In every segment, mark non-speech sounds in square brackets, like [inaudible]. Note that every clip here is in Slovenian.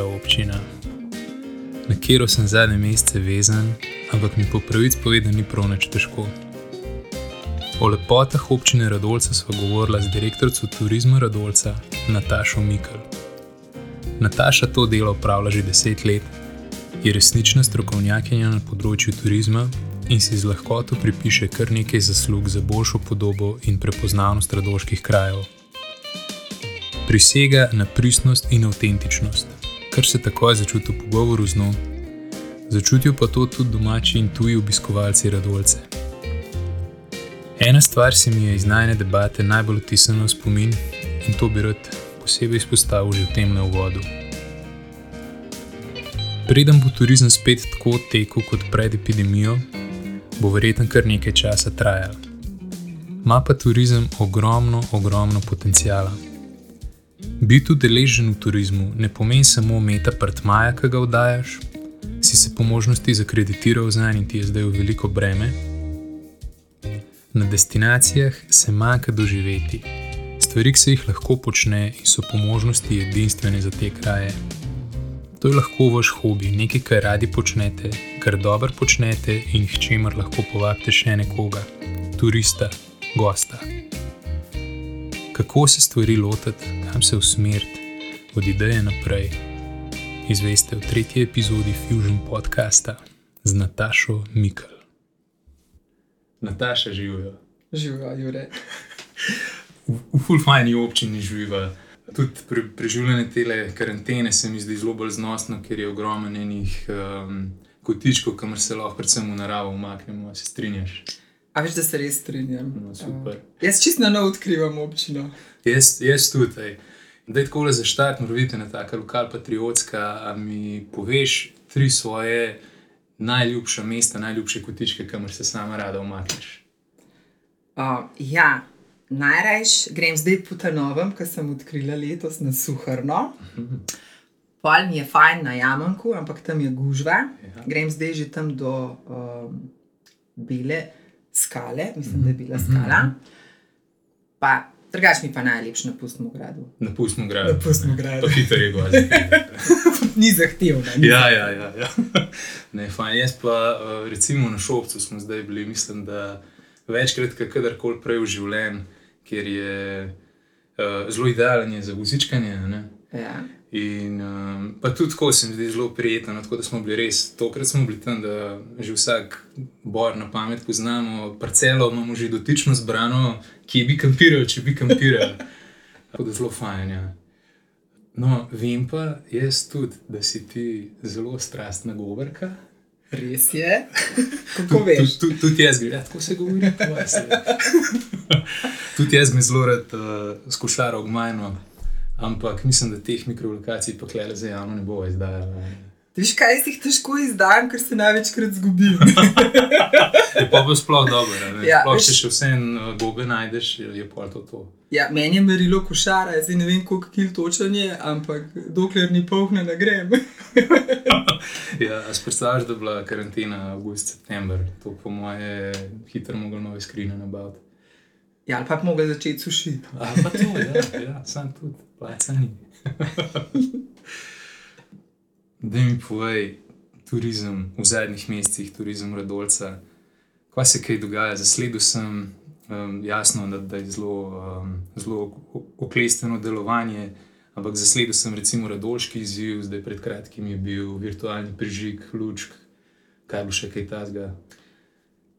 rdeča občina, na katero sem zadnje mesece vezan, ampak mi po pravici povedano ni prav nič težko. O lepotah občine Radolca sva govorila z direktorico turizma Radolca, Natašo Mikl. Nataša to delo upravlja že deset let, je resnična strokovnjakinja na področju turizma in si z lahkoto pripiše kar nekaj zaslug za boljšo podobo in prepoznavnost radoških krajev. Prisega na pristnost in avtentičnost, kar se takoj začuti v pogovoru z njo, začutijo pa to tudi domači in tuji obiskovalci Radolce. Ena stvar se mi je iz najne debate najbolj vtisnila v spomin in to bi rad posebej izpostavil že v tem na uvodu. Preden bo turizem spet tako tekel kot pred epidemijo, bo verjetno kar nekaj časa trajal. Ma pa turizem ogromno, ogromno potencijala. Biti udeležen v turizmu ne pomeni samo meta prtmaja, ki ga vdajaš, si se po možnosti zakreditiral za en in ti je zdaj v veliko breme. Na destinacijah se manjka doživeti, stvari, se jih lahko počne in so po možnosti edinstvene za te kraje. To je lahko vaš hobi, nekaj, kar radi počnete, kar dobro počnete in k čemer lahko povabite še nekoga, turista, gosta. Kako se stvari lotiti, kam se usmeriti, od ideje naprej, izveste v tretji epizodi Fusion podcasta z Natašo Mikl. Nataša živijo. Živijo, Jure. v v fulfajni občini živijo. Tudi pri preživljanju te karantene se mi zdi zelo bolj znosno, ker je ogromno enih um, kotičkov, kamor se lahko, predvsem v naravo, umaknemo. Se strinjaš? A veš, da se res strinjam. No, super. Uh, jaz čisto na novo odkrivam občino. Jaz, jaz tudi. Da je tako le za štart, mora biti ena taka lokal patriotska. A mi poveš tri svoje najljubša mesta, najljubše kotičke, kamor se sama rada umakneš. Uh, ja, najrajš grem zdaj po ta novem, ki sem odkrila letos na Suhrno. Pol mi je fajn na Jamanku, ampak tam je gužva. Ja. Grem zdaj že tam do um, Bele skale, mislim, da je bila skala. Pa drugač mi pa najlepši na pustnem gradu. Na pustnem gradu. Na pustnem gradu. To hitro je bilo. [laughs] Ni zahtevno. ni Ja, ja, ja. ja. [laughs] Ne, fajn. Jaz pa eh, recimo na šopcu smo zdaj bili, mislim, da večkrat, kadarkoli prej v življenju, ker je uh, zelo idealen je za vozičkanje. Ja. In um, pa tudi tako se mi zdi zelo prijetno, no, tako da smo bili res, tokrat smo bili tam, da že vsak bor na pamet poznamo, parcelo imamo že dotično zbrano, kje bi kampiral, če bi kampiral. [laughs] Tako da zelo fajn. Ja. No, vem pa jaz tudi, da si ti zelo strastna govorka. Res je. [laughs] Kako veš? Tudi tud, tud jaz grem, ja, tako se govori. ja. [laughs] Tudi jaz me zelo rad uh, skušaral gmajno, ampak mislim, da teh mikrolokacij pa klele za javno ne bo izdajala. Ti Veš, kaj si jih težko izdam, ker se največkrat zgubim. Je pa bo sploh dobro, ne? Ja, sploh veš- če še vse en uh, gobe najdeš, je, je pa to to. ja, meni je merilo košara, zdaj ne vem, koliko kil točen je, ampak dokler ni polhne, ne grem. [laughs] Ja, a si predstavljaš, da je bila karantena avgust, september, to po moje hitro mogel nove skrine nabaviti. Ja, ali pa bi mogel začeti sušiti. A pa to, ja, ja sam tudi, placa ni. [laughs] Da mi povej, turizem v zadnjih mesecih, turizem Radolca, kaj se kaj dogaja. Zasledil sem, um, jasno, da, da je zelo, um, zelo oklesteno delovanje, ampak zasledil sem recimo Radolški izziv, zdaj pred kratkim je bil virtualni prižig, lučk, kaj bo še kaj tasga.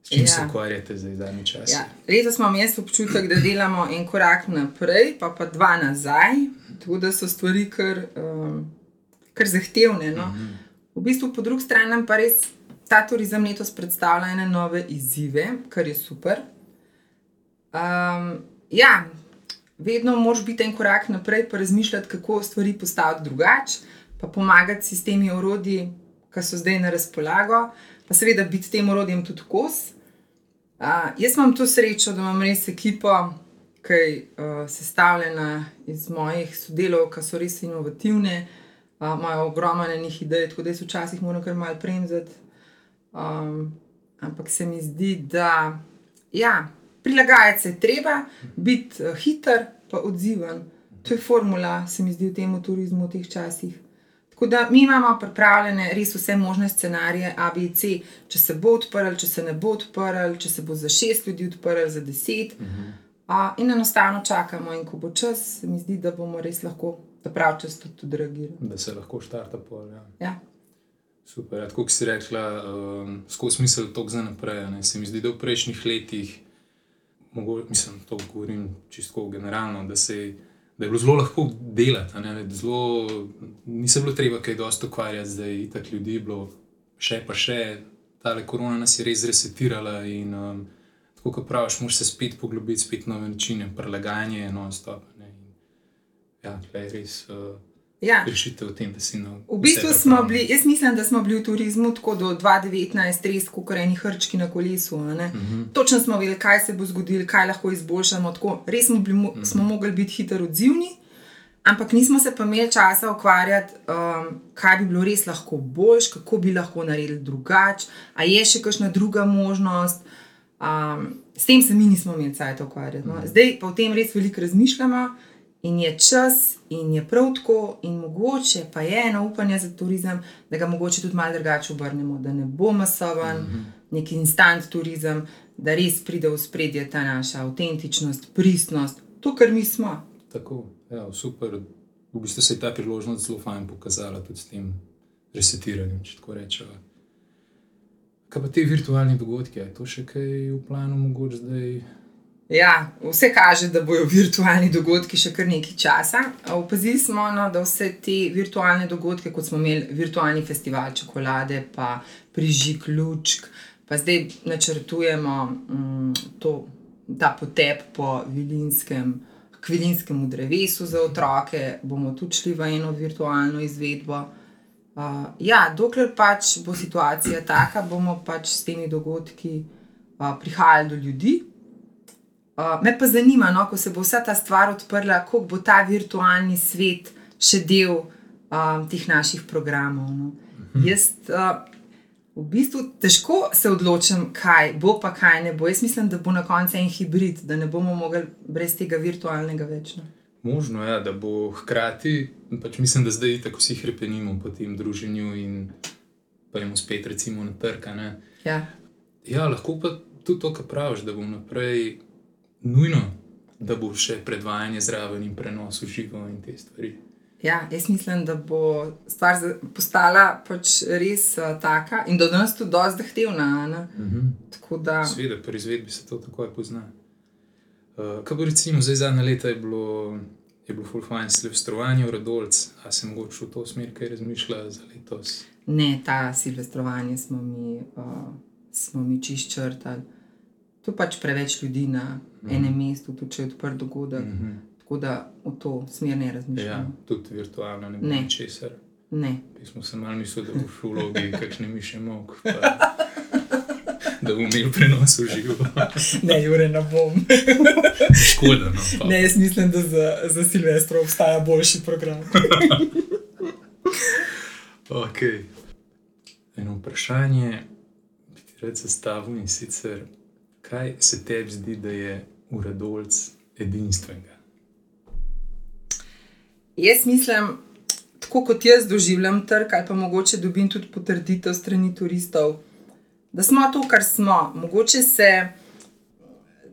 S čim ja. se Ja. ukvarjate zdaj zadnji čas? Ja, letos imam jaz občutek, da delamo en korak naprej, pa pa dva nazaj, tako da so stvari kar, um, kar zahtevne. No. Mhm. V bistvu, po drugi strani pa res ta turizem letos predstavlja ene nove izzive, kar je super. Um, ja, vedno moraš biti en korak naprej, pa razmišljati, kako stvari postaviti drugače, pa pomagati si s temi orodji, ki so zdaj na razpolago, pa seveda biti tem orodjem tudi kos. Uh, jaz imam to srečo, da imam res ekipo, ki je uh, sestavljena iz mojih sodelavk, ki so res inovativne, uh, imajo ogromno enih idej, tako da jaz včasih moram kar malo premzati. Um, ampak se mi zdi, da ja, prilagajati se je treba, biti uh, hiter, pa odziven. To je formula, se mi zdi, v tem turizmu v teh časih. Tako da mi imamo pripravljene res vse možne scenarije, A, B, C, če se bo odprl, če se ne bo odprl, če se bo za šest ljudi odprl, za deset. Uh -huh. uh, in enostavno čakamo, in ko bo čas, se mi zdi, da bomo res lahko, da prav čas tudi, tudi reagirali. Da se lahko štarta pol. Ja. Ja. Super. Ja, kot si rekla, um, skozi smisel tok za naprej. Ne? Se mi zdi, da v prejšnjih letih, mogo, mislim, to govorim čisto generalno, da se je da je bilo zelo lahko delati. Zelo, ni se bilo treba kaj dosto ukvarjati, zdaj je tako ljudi bilo, še pa še, ta korona nas je res resetirala. In, um, tako kot praviš, moraš se spet poglobiti, spet nove načine, prelagajanje, non-stop. Ja, je res. Uh, Ja. Rešitev v tem, da si na. V bistvu smo bili, jaz mislim, da smo bili v turizmu tako do 2019, res kot rejni hrčki na kolesu. Uh -huh. Točno smo vedeli, kaj se bo zgodilo, kaj lahko izboljšamo. Tako, res smo, bili, uh -huh. smo mogli biti hitro odzivni, ampak nismo se pa imeli časa ukvarjati, um, kaj bi bilo res lahko boljš, kako bi lahko naredili drugače, a je še kakšna druga možnost. Um, s tem se mi nismo imeli cajt ukvarjati. No? Zdaj pa o tem res veliko razmišljamo. In je čas, in je prav tako, in mogoče pa je eno upanje za turizem, da ga mogoče tudi malo drugače obrnemo, da ne bo masovan, mm -hmm. neki instant turizem, da res pride v spredje ta naša avtentičnost, pristnost, to, kar mi smo. Tako, ja, super. V bistvu se je ta priložnost zelo fajn pokazala tudi s tem resetiranjem, če tako rečemo. Kaj pa ti virtualni dogodki, je to še kaj v planu, mogoče zdaj? Ja, vse kaže, da bodo virtualni dogodki še kar nekaj časa. Opazili smo, no, da vse te virtualne dogodke, kot smo imeli virtualni festival čokolade, pa prižig lučk, pa zdaj načrtujemo um, to, ta potep po vilinskem, kvilinskemu drevesu za otroke, bomo tudi šli v eno virtualno izvedbo. Uh, ja, dokler pač bo situacija taka, bomo pač s temi dogodki uh, prihajali do ljudi. Me pa zanima, no, ko se bo vsa ta stvar odprla, kako bo ta virtualni svet še del uh, teh naših programov. No. Mhm. Jaz uh, v bistvu težko se odločim, kaj bo, pa kaj ne bo. Jaz mislim, da bo na koncu en hibrid, da ne bomo mogli brez tega virtualnega večno. Možno je, ja, da bo hkrati, pač mislim, da zdaj tako vsi hrepenimo po tem druženju in pa jim spet recimo na trg. Ja. ja, lahko pa tudi to, kar praviš, da bom naprej nujno, da bo še predvajanje zraven in prenos v živo in te stvari. Ja, jaz mislim, da bo stvar postala pač res uh, taka in da nas tudi dosti zahtevna. Mm -hmm. da... Sveda, pri izvedbi se to takoj pozna. Uh, kaj bo recimo zdaj zadnja leta je bilo, je bilo full fine silvestrovanje v Rodolc, a sem mogoče v to smer kaj razmišljala za letos? Ne, ta silvestrovanje smo mi, uh, smo mi čist črtali. Tu pač preveč ljudi na mm -hmm. enem mestu, tudi če je odprt dogodek. Mm -hmm. Tako da v to smer ne razmišljamo. Ja, tudi virtualno ne bo. Ne. Mi smo se malo mislili, da bo v vlogi, kakšne mi še mok. [laughs] Da bom imel prenos v živo. [laughs] Ne, Jure, ne bom. [laughs] Škoda. No, ne, jaz mislim, da za, za Silvestro obstaja boljši program. ok. Eno vprašanje bi ti rad zastavil in sicer kaj se tebi zdi, da je uredolc edinstvenega? Jaz mislim, tako kot jaz doživljam trg, ali pa mogoče dobim tudi potrditev strani turistov, da smo to, kar smo. Mogoče se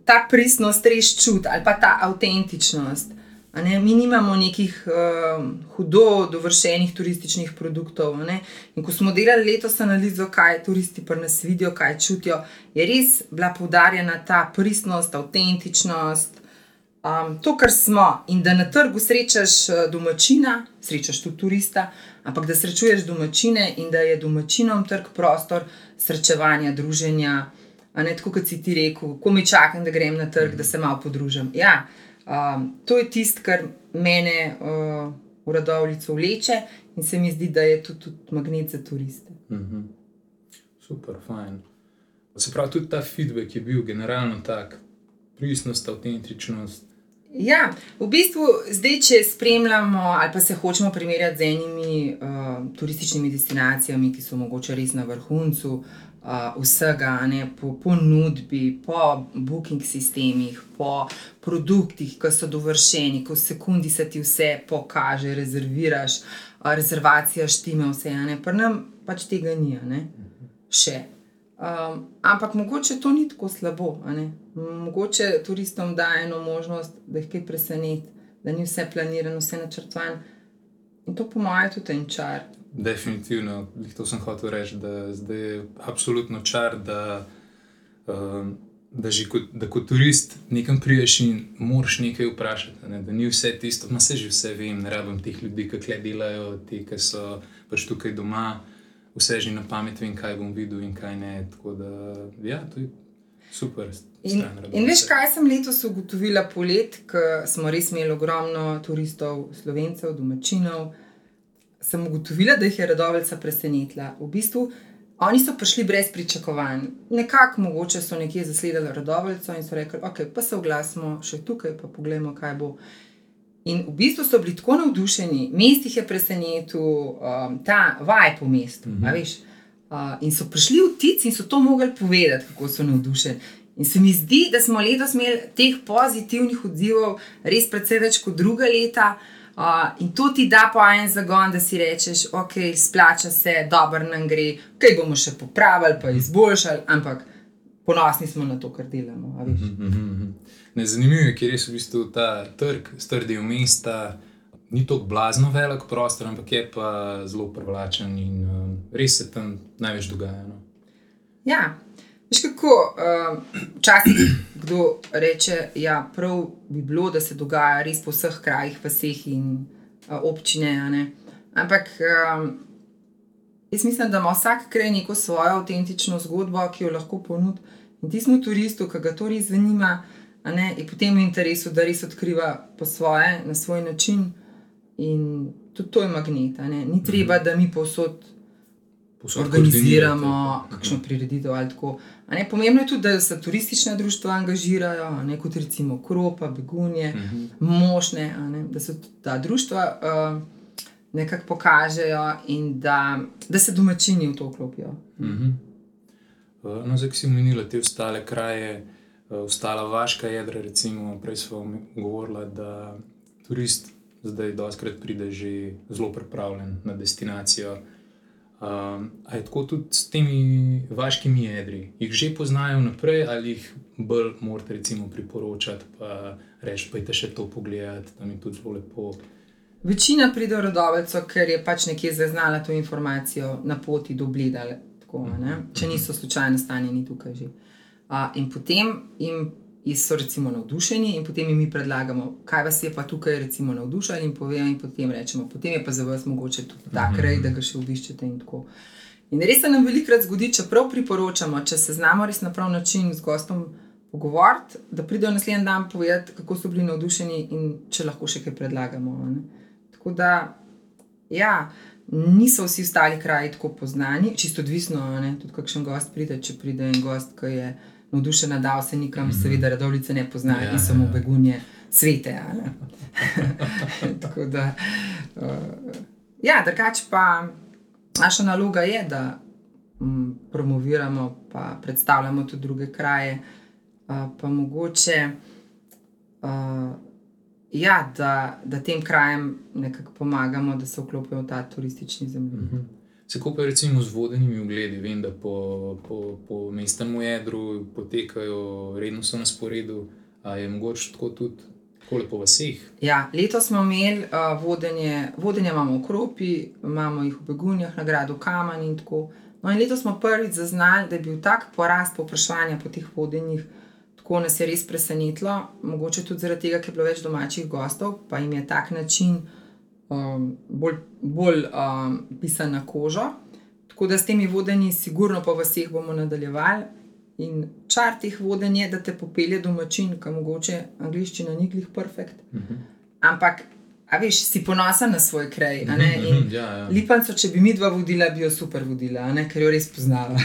ta pristnost res čuti ali pa ta avtentičnost. Ne, mi nimamo nekih uh, hudo dovršenih turističnih produktov. Ne. In ko smo delali letos analizo, kaj turisti pri nas vidijo, kaj čutijo, je res bila poudarjena ta pristnost, avtentičnost, um, to, kar smo. In da na trgu srečaš eh, domačina, srečaš tudi turista, ampak da srečuješ domačine in da je domačinom trg prostor srečevanja, druženja. Ne, tako kot si ti rekel, ko mi čakam, da grem na trg, da se malo podružim. Ja, Um, to je tisto, kar mene uh, v radovlico vleče in se mi zdi, da je to tudi magnet za turiste. Mm -hmm. Super, fajn. Se pravi, tudi ta feedback je bil generalno tak, pristnost, avtentičnost. Ja, v bistvu zdaj, če spremljamo ali pa se hočemo primerjati z enimi uh, turističnimi destinacijami, ki so mogoče res na vrhuncu, uh, vsega, ne, po ponudbi, po booking sistemih, po produktih, ki so dovršeni, ko v sekundi se ti vse pokaže, rezerviraš, uh, rezervacija štime, vse ene. Pa nam pač tega ni, ne? še. Um, ampak mogoče to ni tako slabo. Mogoče turistom da eno možnost, da jih kaj preseneti, da ni vse planirano, vse načrtovano. In to, po mojem, je tudi en čar. Definitivno, to sem hotel reči, da zdaj je absolutno čar, da, um, da, kot, da kot turist nekam priješ in moraš nekaj vprašati. Ne? Da ni vse tisto, ma se že vse vem, ne rabim teh ljudi, ki kle delajo, ti, ki so pač tukaj doma, vse že na pamet vem, kaj bom videl in kaj ne. Tako da, ja, to je super. In, in veš, kaj sem letos ugotovila polet, ko smo res imeli ogromno turistov, slovencev, domačinov. Sem ugotovila, da jih je radoveljca presenetila. V bistvu, oni so prišli brez pričakovanj. Nekako mogoče so nekje zasledili radoveljco in so rekli, ok, pa se oglasimo še tukaj, pa pogledamo, kaj bo. In v bistvu so bili tako navdušeni, mest jih je presenetil, um, ta vaj po mestu. Mm -hmm. uh, in so prišli v tic in so to mogli povedati, kako so navdušeni. In se mi zdi, da smo letos imeli teh pozitivnih odzivov res precej več kot druga leta. Uh, in to ti da po en zagon, da si rečeš, ok, splača se, dobro nam gre, kaj bomo še popravili, pa izboljšali, ampak ponosni smo na to, kar delamo. Mm -hmm. ne, zanimivo je, ker je v bistvu ta trg, strdi v mesta. Ni tako blazno velik prostor, ampak je pa zelo privlačen in um, res se tam največ dogaja. No? Ja, Veš kako, uh, včasih [clears throat] kdo reče, da ja, prav bi bilo, da se dogaja res po vseh krajih, vseh in uh, občine. Ampak um, jaz mislim, da ima vsak kraj neko svojo avtentično zgodbo, ki jo lahko ponudi. In ti smo turistu, ki ga to res zanima, ne, in potem v interesu, da res odkriva po svoje, na svoj način. In tudi to je magnet. Ni treba, da mi posod organiziramo kakšno prireditev ali tako. Ne, pomembno je tudi, da se turistična društva angažirajo, ne, kot recimo Kropa, Begunje, uh mhm. -huh. Mošne, ne, da se ta društva uh, nekako pokažejo in da, da se domačini v to vklopijo. Uh -huh. uh, no, zdaj, ki si omenila te ostale kraje, ostala vaška jedra, recimo, prej smo govorili, da turist zdaj doskrat pride že zelo pripravljen na destinacijo. Um, a je tako tudi s temi vaškimi jedri? Jih že poznajo naprej ali jih bolj morate recimo, priporočati, pa reči, je še to pogledati, da mi tudi zelo lepo. Večina pride v rodovico, ker je pač nekje zaznala to informacijo na poti do Blida, tako, če niso slučajno stanjeni tukaj že. Uh, in potem jim so recimo navdušeni, in potem jim mi predlagamo, kaj vas je pa tukaj recimo navdušalo, in povem, in potem rečemo, potem je pa za vas mogoče tudi ta kraj, da ga še obiščete in tako. In res se nam velikokrat zgodi, čeprav priporočamo, če se znamo res na prav način z gostom pogovoriti, da pridejo naslednji dan povedati, kako so bili navdušeni in če lahko še kaj predlagamo. Ne? Tako da, ja, niso vsi ostali kraji tako poznani, čisto odvisno, ne? tudi kakšen gost pride, če pride en gost, ki je navdušena, da se nikam, mm -hmm. seveda, redovnice ne poznajo ja, in samo ja. begunje svete. [laughs] Tako da, uh, ja, drugače pa naša naloga je, da um, promoviramo in predstavljamo tudi druge kraje, uh, pa mogoče. Uh, Ja, da, da tem krajem nekako pomagamo, da se vklopijo v ta turistični zemljevid. Mm -hmm. Se kopaj recimo z vodenimi ogledi, vem, da po, po, po mestnem jedru potekajo, redno so na sporedu, a je mogoče tako tudi. Po ja, letos smo imeli uh, vodenje, vodenje imamo v Kropi, imamo jih v Begunjah, na gradu Kamen in tako. No, in letos smo prvič zaznali, da je bil tak porast povpraševanja po teh vodenjih, tako nas je res presenetilo. Mogoče tudi zaradi tega, ker je bilo več domačih gostov, pa jim je tak način bolj, bolj um, pisan na kožo. Tako da s temi vodenji, sigurno pa vseh bomo nadaljevali. In čar teh vodenj je, da te popelje domačin, kam mogoče angliščina ni glih perfekt. Uh mhm. -huh. Ampak A veš, si ponosen na svoj kraj. Mm -hmm, ja, ja. Lipanco, če bi mi dva vodila, bi jo super vodila, ker jo res poznava.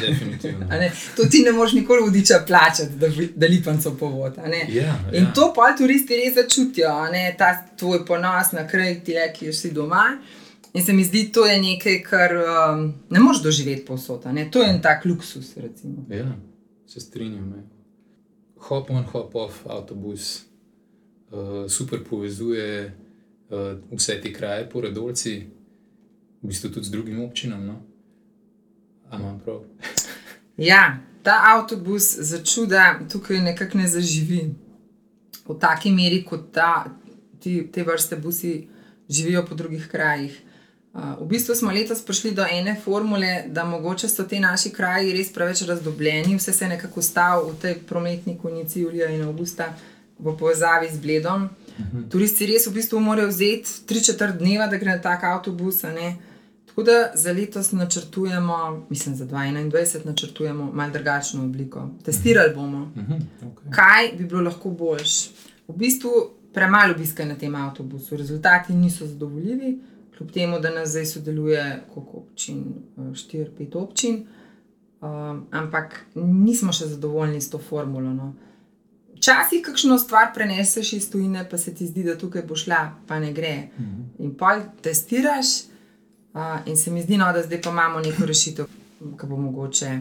[laughs] to ti ne moreš nikoli vodiča plačati, da, da Lipanco povod. Ja, In ja. to pa turisti res začutijo, ta tvoj ponos na kraj, ti le, ki si doma. In se mi zdi, to je nekaj, kar um, ne moreš doživeti povsod. To je en tak luksus. Recimo. Ja, se strinjam. Ja. Hop on, hop off, avtobus uh, super povezuje uh, vse te kraje po Radolci, v bistvu tudi z drugim občinam. No? Ampak prav. [laughs] Ja, ta avtobus za čuda tukaj nekako ne zaživi v taki meri, kot ta, ti, te vrste busi živijo po drugih krajih. Uh, v bistvu smo letos prišli do ene formule, da mogoče so ti naši kraji res preveč razdobljeni, vse se je nekako ustavilo v tej prometni konici Julija in Augusta v povezavi z Bledom. Uh -huh. Turisti res v bistvu morajo vzeti tri četrt dneva, da gre na tak avtobus. Tako da za letos načrtujemo, mislim, za 2021 načrtujemo malo drugačno obliko. Testirali bomo, Uh -huh, okay. kaj bi bilo lahko boljš. V bistvu premalo obiska na tem avtobusu, rezultati niso zadovoljivi, kljub temu, da nas zdaj sodeluje koliko občin, 4-5 občin, um, ampak nismo še zadovoljni s to formulo. No. Včasih kakšno stvar preneseš iz tujine, pa se ti zdi, da tukaj bo šla, pa ne gre. -huh. In pol testiraš, uh, in se mi zdi, no, da zdaj pa imamo neko rešitev, ki bo mogoče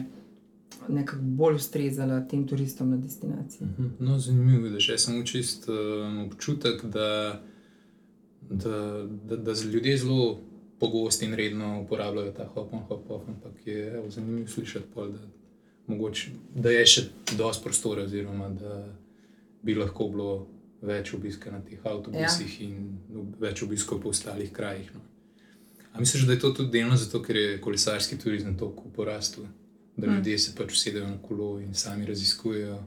nekako bolj ustrezala tem turistom na destinaciji. Mhm. No, zanimivo je, da še samo čist um, občutek, da, da, da, da ljudje zelo pogosto in redno uporabljajo ta hop on, hop off, ampak je evo, zanimivo slišati, pol, da, mogoče, da je še dosti prostora, oziroma da bi lahko bilo več obiska na teh avtobusih ja. in več obiskov po ostalih krajih. No. A misliš, da je to tudi delno zato, ker je kolesarski turizem toliko porastel? Da Mm. ljudje se pač usedejo na kolo in sami raziskujejo.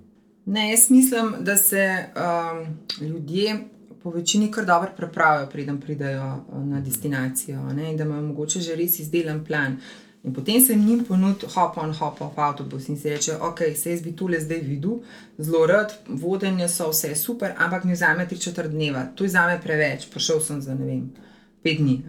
Ne, jaz mislim, da se um, ljudje po večini kar dobro prepravijo, preden pridejo uh, na destinacijo, ne, in da imajo mogoče že res izdelan plan. In potem se jim ponudi hop on, hop off avtobus in si reče, ok, se jaz bi tole zdaj videl, zelo rad, vodenje so vse super, ampak mi vzame tri četrt dneva, to je zame preveč, prišel sem za ne vem, pet dni.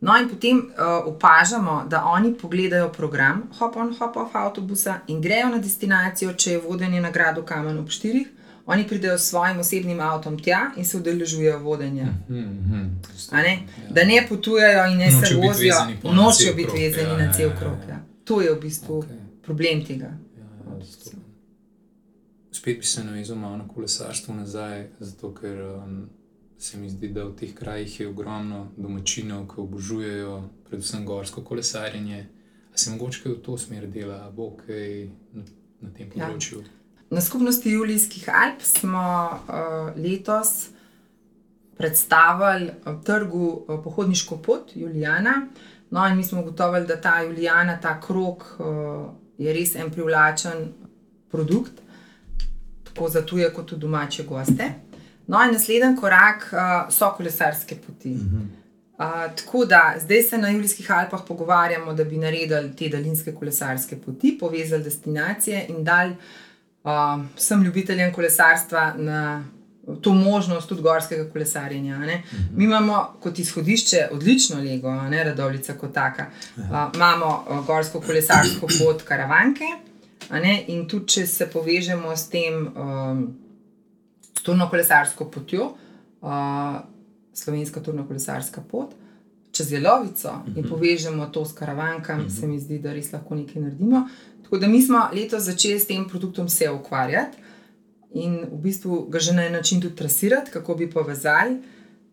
No, in potem uh, opažamo, da oni pogledajo program hop on, hop off avtobusa in grejo na destinacijo, če je vodenje na gradu Kamen ob štirih. Oni pridejo s svojim osebnim avtom tja in se udeležujejo vodenja. Mhm, A Ne? Da ne potujejo in ne se Nočejo biti vozijo, vezani pol na nočejo cel biti krog, vezani ja, na ja, cel ja, krog. ja. Ja. To je v bistvu Okay. problem tega. Ja, ja, Spet bi se navezal malo na kolesarstvo nazaj, zato ker um, se mi zdi, da v teh krajih je ogromno domačinov, ki obožujejo predvsem gorsko kolesarjenje. A se mogoče v to smer dela, bo kaj na, na tem Ja. Na skupnosti Julijskih Alp smo uh, letos predstavili uh, trgu uh, pohodniško pot Julijana. No, in mi smo ugotovili, da ta Julijana, ta krok, uh, je res en privlačen produkt, tako za tuje, kot tudi domače goste. No, in naslednji korak uh, so kolesarske poti. Mhm. Uh, tako da zdaj se na Julijskih Alpah pogovarjamo, da bi naredili te daljinske kolesarske poti, povezali destinacije in dali uh, vsem ljubiteljem kolesarstva na to možnost tudi gorskega kolesarjenja. a ne. Mi imamo kot izhodišče odlično lego, ne Radovlica kot taka. Uh, imamo uh, gorsko kolesarsko pot Karavanke in tudi če se povežemo s tem. Um, turno kolesarsko potjo, uh, slovenska turno kolesarska pot, čez Jelovico uh -huh. in povežemo to s karavankami, uh -huh. se mi zdi, da res lahko nekaj naredimo. Tako da mi smo letos začeli s tem produktom se ukvarjati in v bistvu ga že na en način tudi trasirati, kako bi povezali.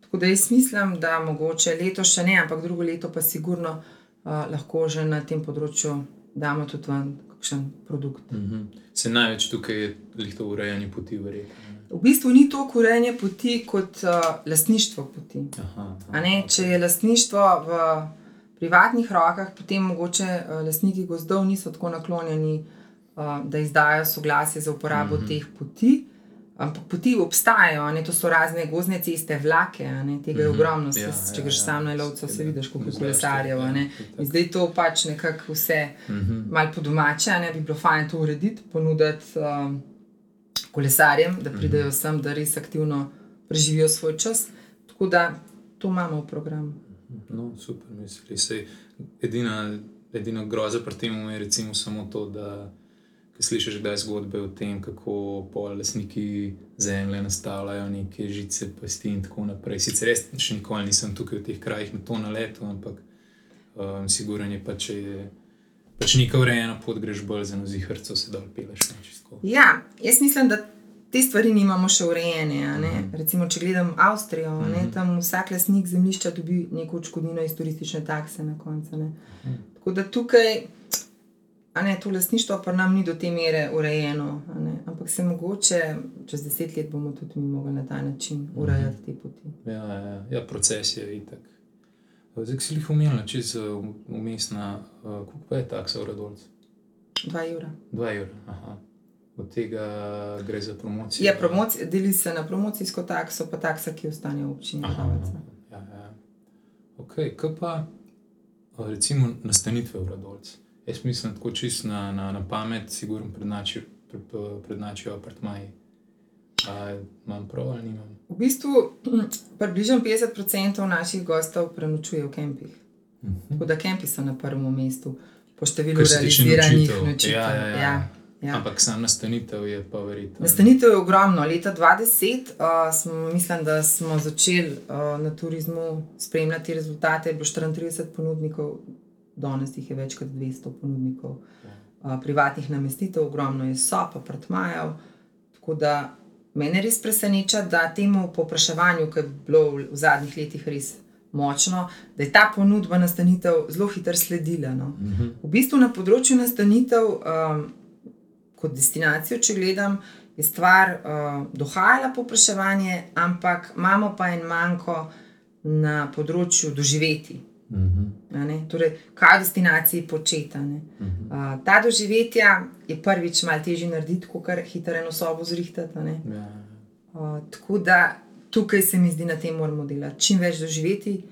Tako da jaz mislim, da mogoče letos še ne, ampak drugo leto pa sigurno uh, lahko že na tem področju damo tudi ven kakšen produkt. Mhm. Se največ tukaj je lihto urejanje poti, verjetno. V bistvu ni to urejanje poti kot uh, lastništvo poti. Aha, A Ne, če je lastništvo v privatnih rokah, potem mogoče uh, lastniki gozdov niso tako naklonjeni, uh, da izdajo soglasje za uporabo mm Mhm. -hmm. teh poti. Ampak poti obstajajo, ne, to so razne gozdne ceste, vlake, ne, tega je Mhm. ogromno. Ja, Ja, ja, če greš ja, sam na lovca, se vidiš, koliko je Gozdarstvo, kolesarjev. a ne. ja, itak. In zdaj to pač nekako vse Mhm. malo po domače, ne bi bilo fajn to urediti, ponuditi um, kolesarjem, da pridejo Mhm. sem, da res aktivno preživijo svoj čas. Tako da to imamo v programu. No, super, misli. Sej, edina, edina groza pri tem je recimo samo to, da slišiš kdaj zgodbe o tem, kako polniki zemlje nastavljajo neke žice, pasti in tako naprej. Sicer res še nikoli nisem tukaj v teh krajih na to naletel, ampak um, siguren je pa, če je pač neka urejena pot, greš bolj za nozihrco, se dol peleš. Ja, jaz mislim, da. Te stvari nimamo še urejene. Uh -huh. Recimo, če gledam Avstrijo, uh -huh. ne, mhm. tam vsak lasnik zemljišča dobi neko odškodnino iz turistične takse na koncu. Uh -huh. Tako da tukaj ne, to lasništvo pa nam ni do te mere urejeno. Ampak se mogoče čez deset let bomo tudi mi mogli na ta način urejati te poti. Ja, ja, ja proces je itak. Zdaj si jih umela, čez eh, umestna, uh, koliko je taksa v Radolcu? Dva evra. Dva evra, aha. Od tega gre za promocijo. Ja, promoci, deli se na promocijsko takso, pa taksa, ki ostane v občini. Aha, ja, ja. Ok, kaj pa recimo nastanitve v Radolcu? Jaz mislim, da tako čist na, na, na pamet, sigurno prednačijo pred, pred apartmaji. Imam prav ali nimam? V bistvu [clears throat] približno 50% naših gostov prenočuje v kempih. Uh mhm. -huh. Tako da kempi so na prvem mestu, po številu realiziranih noči. Ja, ja, ja. ja. Ja. Ampak sam nastanitev je pa verjetno. Nastanitev je ogromno. Leta 2010 uh, smo, mislim, da smo začeli uh, na turizmu spremljati rezultate. Bilo je 34 ponudnikov, danes jih je več kot 200 ponudnikov uh, privatnih namestitev, ogromno je sob, apartmajev. Tako da me res preseneča, da temu popraševanju, ki je bilo v zadnjih letih res močno, da je ta ponudba nastanitev zelo hitro sledila. No. Uh mhm. -huh. V bistvu na področju nastanitev, um, kot destinacijo, če gledam. Je stvar uh, dohajala popraševanje, ampak imamo pa en manjko na področju doživeti. Uh -huh. torej, kaj v destinaciji početi. Uh -huh. uh, ta doživetja je prvič malo težje narediti, kot kar hitro eno sobo zrihtati. Ja. Uh, tako da tukaj se mi zdi, da na tem moramo delati. Čim več doživeti,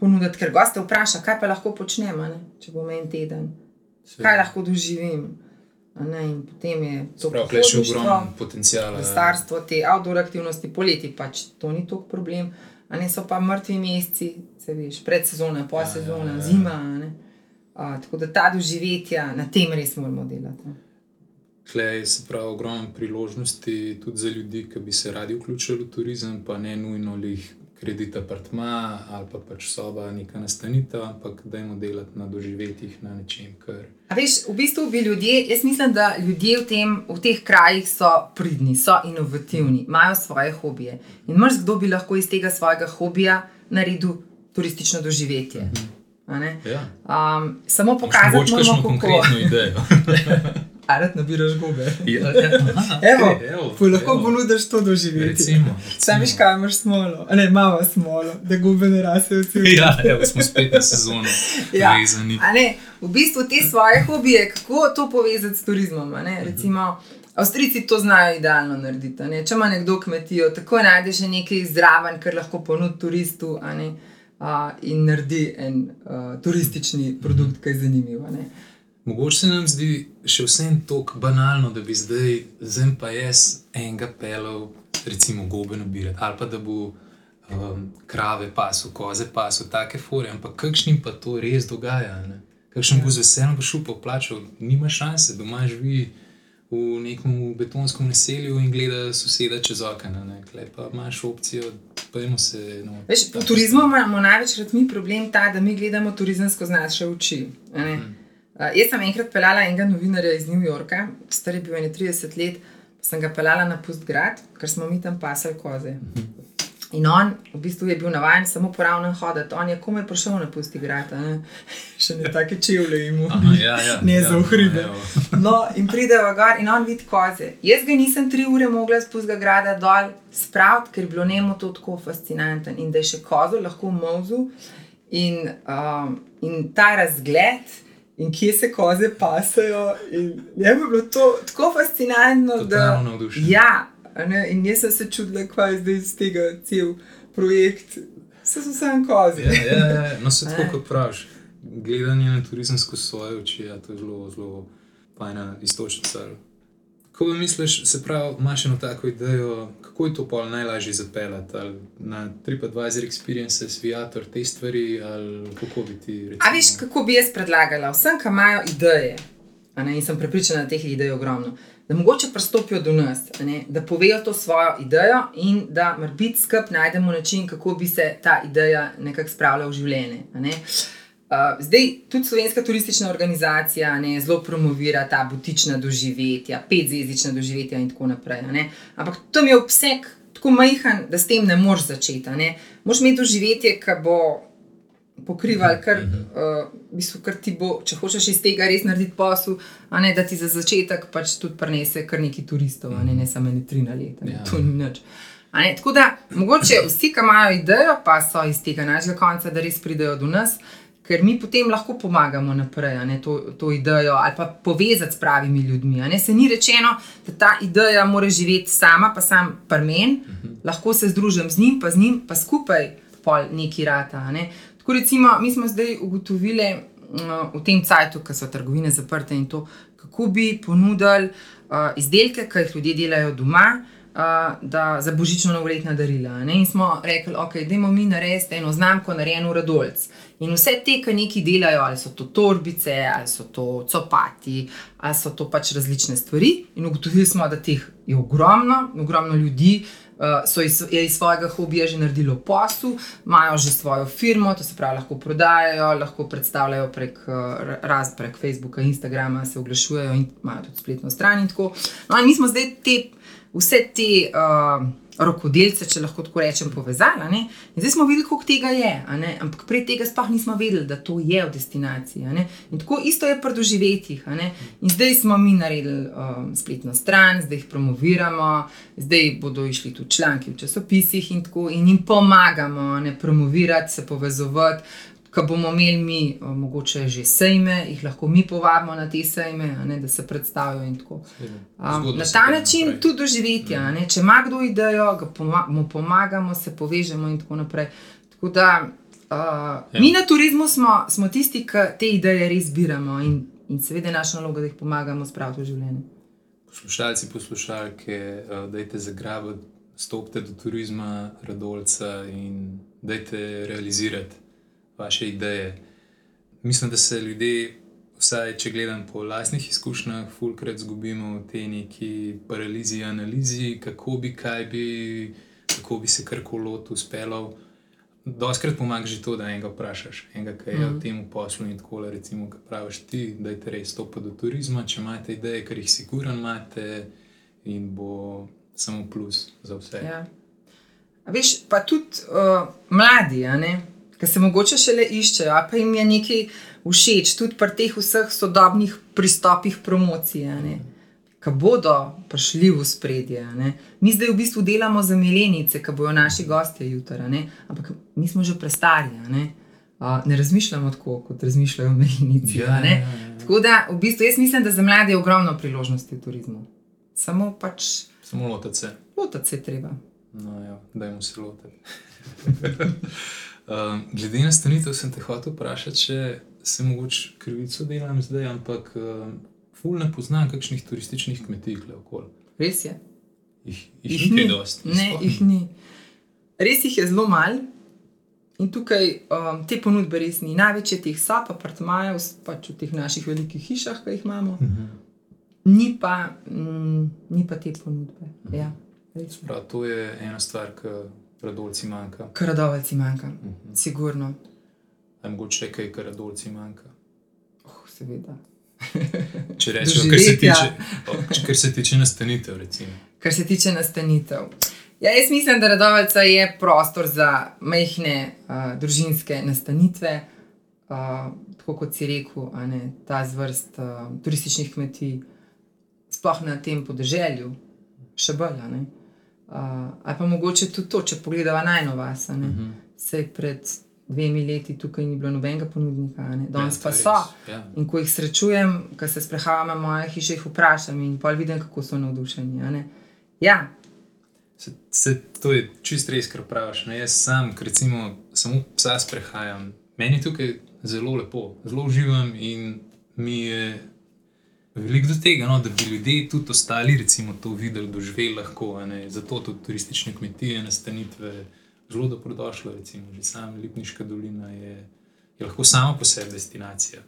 ponuditi, ker goste vpraša, kaj pa lahko počnem, če bo en teden, Se. kaj lahko doživim. Ne, in potem je to kar je ogromno potencijala. Starstvo, te outdoor aktivnosti, poleti pač to ni toliko problem, a ne so pa mrtvi meseci, se veš, predsezona, posezona, ja, ja, ja. zima. A, tako da ta doživetja na tem res moramo delati. Klej je pravi ogromno priložnosti tudi za ljudi, ki bi se radi vključili v turizem, pa ne nujno jih kredit apartma ali pa pač soba, neka nastanitev, ampak da jim delati na doživetjih na nečem. Kar... Veš, v bistvu bi ljudje, jaz mislim, da ljudje v, tem, v teh krajih so pridni, so inovativni, imajo svoje hobije. In mrz kdo bi lahko iz tega svojega hobija naredil turistično doživetje. Ja. Um, samo pokazati, da imamo konkretno idejo. [laughs] [laughs] Ali ne biraš gobe? Ja, [laughs] ja. Evo, evo, lahko evo. ponudiš to doživeti. Sam veš, kaj imaš smolo, ne malo smolo, da gobe ne rasejo cel svet. Ja, evo, smo spet na sezoni. [laughs] ja. V bistvu te svoje hobije, kako to povezati s turizmom. Recimo, Avstrijci to znajo idealno narediti. Ne? Če ima nekdo kmetijo, tako najdeš nekaj zraven, kar lahko ponudi turistu uh, in naredi en uh, turistični produkt, ki je zanimiv. Mogoče se nam zdi še vsem tako banalno, da bi zdaj, zdaj pa jaz enega pelov, recimo gobe nabirati, ali pa da bo um, krave pasu, koze pasu, take fore, ampak kakšnim pa to res dogaja. Ne? Kakšen bo z veseljem šel po plaču, nima šanse, doma živi v nekem betonskem naselju in gleda soseda čez okno. Klej pa imaš opcijo, pojmo se. No, Veš, v turizmu imamo največkrat mi problem ta, da mi gledamo turizem skozi naše oči. Uh, jaz sem enkrat pelala enega novinarja iz New Yorka, star je bil 31 let, sem ga pelala na Pustgrad, ker smo mi tam pasali koze. In on v bistvu je bil navaden samo po ravnem hoditi, on je komaj prišel na pusti grad, [laughs] še ne take čevlje imu, ja, ja, ne ja, za uhribe. Ja, [laughs] no, in pride v gor in on vidi koze. Jaz ga nisem tri ure mogla z pusti grada dol spraviti, ker je bilo njemu to tako fascinantno in da je še kozo lahko v mozu in, um, in ta razgled. In kje se koze pasajo. Je bilo to tako fascinantno, da je. Ja, In jaz sem se čudila, kaj je zdaj iz tega cel projekt. Vse so samo kozi. Ja, ja, ja. No, se [laughs] tako kot praviš. Gledanje na turizem skozi svoje oči je ja, zelo, zelo fajna istočnica. Ko misliš, se pravi, imaš eno tako idejo, kako je to pol najlažje zapeljati na TripAdvisor Experience, Sviator, te stvari, ali kako bi ti rekel. A veš, kako bi jaz predlagala vsem, ki imajo ideje, ne, in sem prepričana, da teh idej je ogromno, da mogoče pristopijo do nas, ne, da povejo to svojo idejo in da morbiti skup najdemo način, kako bi se ta ideja nekako spravila v življenje. ne. Uh, zdaj, tudi slovenska turistična organizacija ne, zelo promovira ta butična doživetja, petzvezdična doživetja in tako naprej. ne. Ampak tam je obseg tako majhen, da s tem ne moreš začeti. ne. Moš imeti doživetje, ki bo pokrival, kar, uh, v bistvu, kar ti bo, če hočeš iz tega res narediti posel, a ne da ti za začetek pač tudi prinese kar nekaj turistov, ne, ne samo ene tri na leto. Ja. To ni nič. Ne, tako da, mogoče vsi, ki imajo idejo, pa so iz tega našega konca, da res pridejo do nas, ker mi potem lahko pomagamo naprej, ne, to, to idejo ali pa povezati s pravimi ljudmi. Ne, se ni rečeno, da ta ideja mora živeti sama, pa sam prmen, lahko se združim z njim, pa z njim, pa skupaj pol neki rata. Ne. Tako recimo, mi smo zdaj ugotovili uh, v tem cajtu, ko so trgovine zaprte in to, kako bi ponudili uh, izdelke, ki jih ljudje delajo doma. Uh, da za božično novoletna darila. Ne? In smo rekli, ok, dajmo mi narediti eno znamko, narejeno rodolc. In vse te, ki nekaj delajo, ali so to torbice, ali so to copati, ali so to pač različne stvari. In ugotovili smo, da teh je ogromno, ogromno ljudi. Uh, so iz, iz svojega hobija že naredilo posel, imajo že svojo firmo, to se pravi, lahko prodajajo, lahko predstavljajo prek, uh, raz, prek Facebooka, Instagrama, se oglašujejo in imajo tudi spletno stran. in tako. No, in mi smo zdaj te, vse te uh, rokodelce, če lahko tako rečem, povezali. a ne. In zdaj smo videli, koliko tega je, ampak prej tega sploh nismo vedeli, da to je v destinaciji. In tako isto je pri doživetjih. In zdaj smo mi naredili um, spletno stran, zdaj jih promoviramo, zdaj bodo išli tudi članki v časopisih in tako, in jim pomagamo ne promovirati, se povezovati. Ko bomo imeli mi, o, mogoče že sejme, jih lahko mi povabimo na te sejme, ne, da se predstavijo. in tako. Um, na ta način naprej. tudi doživetje. a ne. Če ima kdo idejo, poma mu pomagamo, se povežemo in tako naprej. Tako da, uh, ja. Mi na turizmu smo, smo tisti, ki te ideje res zbiramo in, in seveda je naša naloga, da jih pomagamo spraviti v življenje. Poslušalci, poslušalke, uh, dajte zagrabiti, stopite do turizma, radolca in dajte realizirati vaše ideje. Mislim, da se ljudje, vsaj če gledam po lastnih izkušnjah, fulkrat zgubimo v tej neki paralizi, analizi, kako bi, kaj bi, kako bi se karkoli lotil, uspelal. Doskrat pomaga že to, da enega vprašaš, enega, ki je mm. v tem poslu in tako, recimo, ki praviš ti, da je res stopiti do turizma, če imate ideje, ker jih siguran imate in bo samo plus za vse. Ja. A Veš, pa tudi uh, mladi, ki se mogoče šele iščejo, a pa jim je nekaj všeč, tudi pri teh vseh sodobnih pristopih promocije, ki bodo prišli v spredje. ne. Mi zdaj v bistvu delamo za milenice, ki bodo naši gostje jutri, a ne. ampak mi smo že prestari. Ne? Uh, ne razmišljamo tako, kot razmišljajo milenici. a ne. Tako da, v bistvu, jaz mislim, da za mlade je ogromno priložnosti v turizmu. Samo pač Samo lotiti se. lotiti se treba. No, ja, dajmo se lotiti. [laughs] um, glede na stanitev sem te hotel vprašati, če se mogoče krivico delam zdaj, ampak um, ful ne poznam kakšnih turističnih kmetij tukaj okoli. Res je. Jih, jih, jih ni dosti. Ne, sploh jih ni. Res jih je zelo malo. In tukaj um, te ponudbe res ni. Največje teh so, pa apartmajev, pač v teh naših velikih hišah, ki jih imamo, Mhm. ni pa, mm, ni pa te ponudbe. Ja, res je. Prav, to je ena stvar, ki radolci manjka. Karadovalci manjka, Mhm. sigurno. Ali mogoče še kaj, kar radolci manjka. Oh, seveda. [laughs] Če rečemo, kar se tiče, o, kar se tiče nastanitev, recimo. Kar se tiče nastanitev. Ja, jaz mislim, da Radovalca je prostor za majhne uh, družinske nastanitve, uh, tako kot si rekel, ne, ta zvrst uh, turističnih kmetij, sploh na tem podeželju, še bolj. Uh, ali pa mogoče tudi to, če pogledamo najnovas. Mhm. Sej pred dvemi leti tukaj ni bilo nobenega ponudnika, a ne. danes Ja, pa so. res, Ja. In ko jih srečujem, ko se sprehajam na moje hiše, jih vprašam in pol vidim, kako so navdušeni. Ja, Se, se, to je čist res, kar praviš. Ne? Jaz sam, recimo samo psa sprehajam, meni je tukaj zelo lepo, zelo uživam in mi je veliko do tega, no, da bi ljudje tudi ostali, recimo, to videli, doživeli lahko. ne. Zato tudi turistične kmetije, nastanitve, zelo dobrodošlo. Recimo, že sama Lipniška dolina je, je lahko sama po sebi destinacija.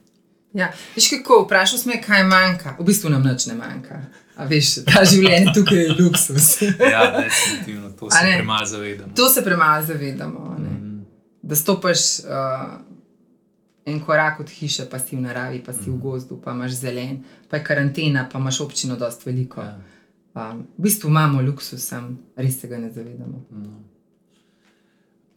Ja. Veš, kako vprašal sem, kaj manjka. V bistvu nam nič ne manjka. A veš, ta življenje tukaj je luksus. [laughs] ja, definitivno, to se premalo zavedamo. To se premalo zavedamo. Mm. Da stopiš uh, en korak od hiše, pa si v naravi, pa si v gozdu, pa imaš zelen, pa je karantena, pa imaš občino dost veliko. Ja. Um, v bistvu imamo luksus, sam res se ga ne zavedamo. Mm.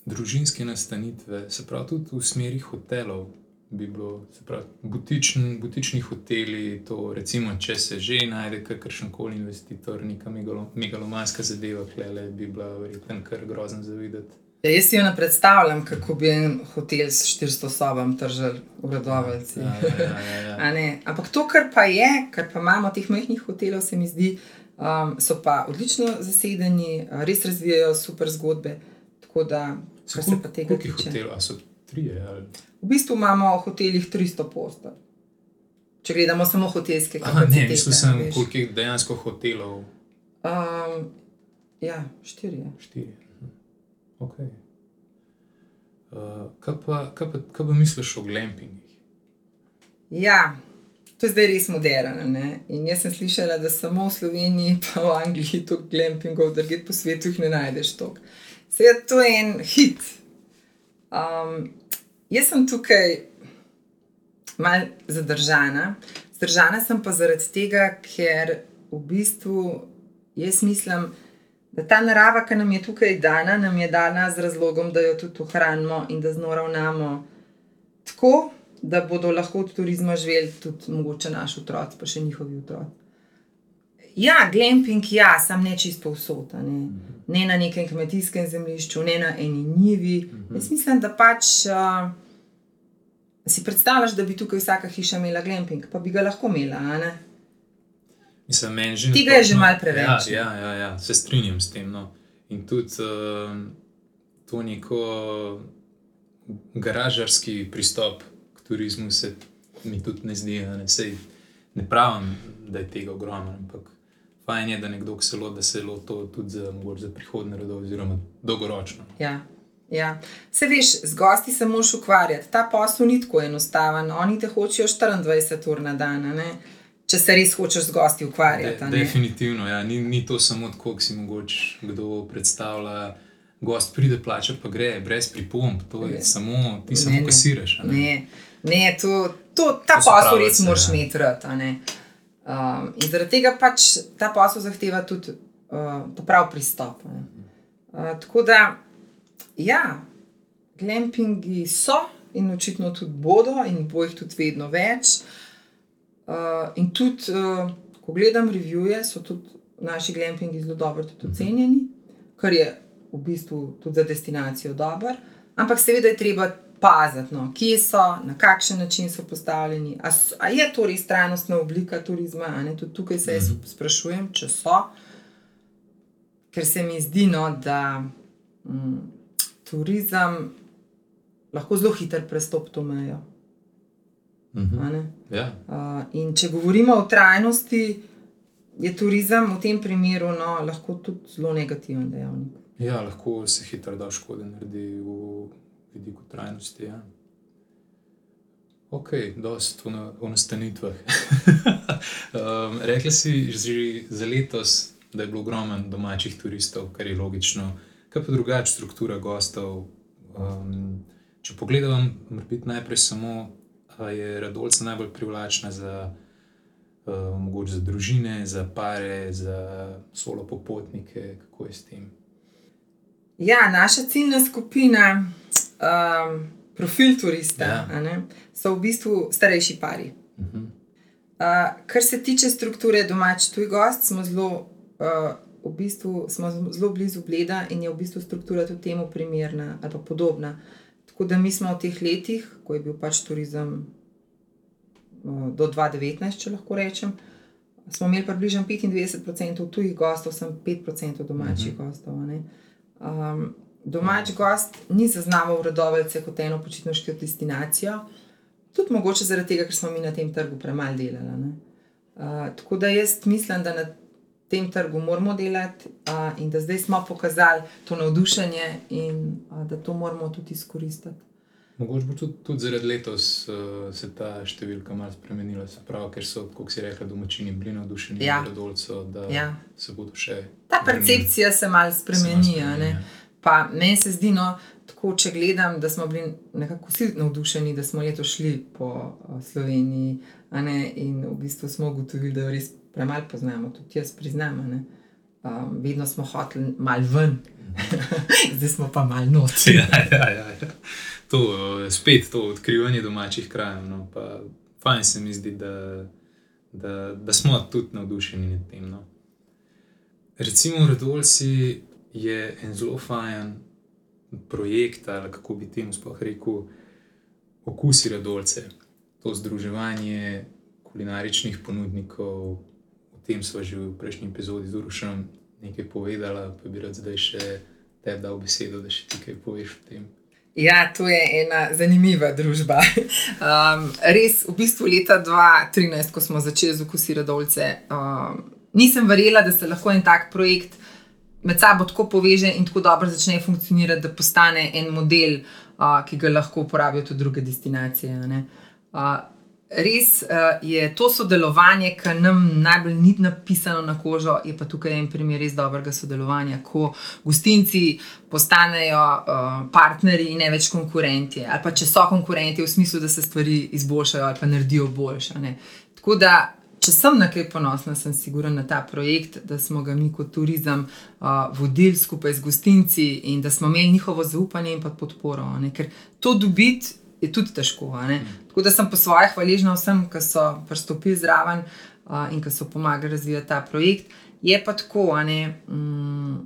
Družinske nastanitve, se pravi tudi v smeri hotelov bi bilo, se pravi, butični, butični hoteli. To, recimo, če se že najde kakršen koli investitor, neka megalomanska zadeva, klele, bi bila verjetno kar grozna za videti. Ja, jaz si jo ne predstavljam, kako bi en hotel s 400 sobami držal v Rodovalci. Ja, ja, ja, ja. [laughs] Ampak to, kar pa je, kar pa imamo teh majhnih hotelov, se mi zdi, um, so pa odlično zasedeni, res razvijajo super zgodbe. Tako da, kar se pa tega tiče. Hotel, so trije? Ali? V bistvu imamo v hotelih 300 postelj. Če gledamo samo hotelske kapacitete. Ne, mislim, sem, koliko je dejansko hotelov. Um, ja, štiri. štiri. Okay. Uh, kaj, pa, kaj, pa, kaj pa misliš o glampingih? Ja, to je zdaj res moderno. In jaz sem slišala, da samo v Sloveniji, pa v Angliji, to glampingov, da gre po svetu, jih ne najdeš toliko. Seveda, to je en hit. Um, Jaz sem tukaj malo zadržana. Zdržana sem pa zaradi tega, ker v bistvu jaz mislim, da ta narava, ki nam je tukaj dana, nam je dana z razlogom, da jo tudi ohranimo in da z njo ravnamo tako, da bodo lahko od turizma živeli tudi mogoče naši otroci, pa še njihovi otroci. Ja, glamping, ja, sem ne čisto vsota, ne. ne na nekem kmetijskem zemljišču, ne na eni njivi. Jaz mislim, da pač. Uh, Si predstavljaš, da bi tukaj vsaka hiša imela glamping, pa bi ga lahko imela? Mislim, meni že. Tega je že malo preveč. Ja, ja, ja, ja, se strinjam s tem. No. In tudi uh, to neko garažarski pristop k turizmu se mi tudi ne zdi. Ne, Sej, ne pravim, da je tega ogromno, ampak fajn je, da nekdo se loti, da se loti tudi za, za prihodne rodove, oziroma dolgoročno. Ja. Ja. Se veš, z gosti se moš ukvarjati. Ta posel ni tako enostaven. Oni te hočejo 24 ur na dan, ne? Če se res hočeš z gosti ukvarjati. De, definitivno, ja. ni, ni to samo tako, kot si mogoče kdo predstavlja. Gost pride, plača pa gre, brez pripomb, to je ne. samo ti, samo kasiraš. Ne, ne, ne to, to, ta to posel res moraš ja. imeti rad. Um, in zaradi tega pač ta posel zahteva tudi uh, prav pristop. Uh, tako da. Ja, glampingi so in očitno tudi bodo, in bo jih tudi vedno več. Uh, in tudi, uh, ko gledam revije, so tudi naši glampingi zelo dobro ocenjeni, kar je v bistvu tudi za destinacijo dobro. Ampak seveda je treba paziti, no, kje so, na kakšen način so postavljeni. Ali je to res trajnostna oblika turizma? Tudi tukaj se jaz mhm. sprašujem, če so. Ker se mi zdi, no, da. Mm, turizem lahko zelo hitro prestopi to mejo. Uh -huh. ja. uh, in če govorimo o trajnosti, je turizem v tem primeru no, lahko tudi zelo negativen dejavnik. Ja, lahko se hitro da škode naredi v vidiku trajnosti. Ja. Ok, dosta v nastanitvah. [laughs] um, rekli si že za letos, da je bilo ogromno domačih turistov, kar je logično kaj pa drugačna struktura gostov. Um, če pogledam, morda najprej samo, je Radolca najbolj privlačna za, um, za družine, za pare, za solo popotnike, kako je s tem. Ja, naša ciljna skupina, um, profil turista, ja. so v bistvu starejši pari. Uh -huh. uh, kar se tiče strukture domač tuj gost, smo zelo. Uh, v bistvu smo zelo blizu Bleda in je v bistvu struktura tudi temu primerna ali pa podobna. Tako da mi smo v teh letih, ko je bil pač turizem do 2019, če lahko rečem, smo imeli približno 95% tujih gostov, sem 5% domačih uh mhm. -huh. gostov. Um, domač gost ni zaznaval rodovalce kot eno počitniško destinacijo, tudi mogoče zaradi tega, ker smo mi na tem trgu premalo delali. Uh, tako da jaz mislim, da na tem trgu moramo delati uh, in da zdaj smo pokazali to navdušenje in uh, da to moramo tudi izkoristiti. Mogoče bo tudi, tudi zaradi letos uh, se ta številka malo spremenila, se pravi, ker so, kot si rekla, domačini bili navdušeni Ja. nad dolcem, da Ja. se bodo še. Ta percepcija se malo spremeni. Se malo spremeni, ja. Pa meni se zdi, no, tako, če gledam, da smo bili nekako vsi navdušeni, da smo letos šli po uh, Sloveniji ne, in v bistvu smo ugotovili, da jo res premalo poznamo, tudi jaz priznam. Um, vedno smo hoteli malo ven, [laughs] zdaj smo pa malo noč. Ja, ja, ja, ja. To, spet to odkrivanje domačih krajev. No, pa fajn se mi zdi, da, da, da smo tudi navdušeni nad tem. No. Recimo, Rodolci je en zelo fajn projekt, ali kako bi temu sploh rekel, okusi Rodolce. To združevanje kulinaričnih ponudnikov, o tem smo že v prejšnji epizodi z Urušem nekaj povedala, pa bi rad zdaj še tebi dal besedo, da še ti kaj poveš o tem. Ja, to je ena zanimiva družba. [laughs] Um, res, v bistvu leta 2013, ko smo začeli z okusi Radolce, um, nisem verjela, da se lahko en tak projekt med sabo tako poveže in tako dobro začne funkcionirati, da postane en model, uh, ki ga lahko uporabijo tudi druge destinacije. ne. Uh, res uh, je to sodelovanje, ki nam najbolj ni napisano na kožo, je pa tukaj en primer res dobrega sodelovanja, ko gostinci postanejo uh, partnerji in ne več konkurenti. Ali pa če so konkurenti, v smislu, da se stvari izboljšajo ali pa naredijo boljše. ne. Tako da, če sem na kaj ponosna, sem siguren na ta projekt, da smo ga mi kot turizem uh, vodili skupaj z gostinci in da smo imeli njihovo zaupanje in pa podporo. ne. Ker to dobiti je tudi težko. ne. Tako da sem po svoje hvaležna vsem, ki so pristopili zraven uh, in ki so pomagali razvijati ta projekt. Je pa tako, a ne. Mm,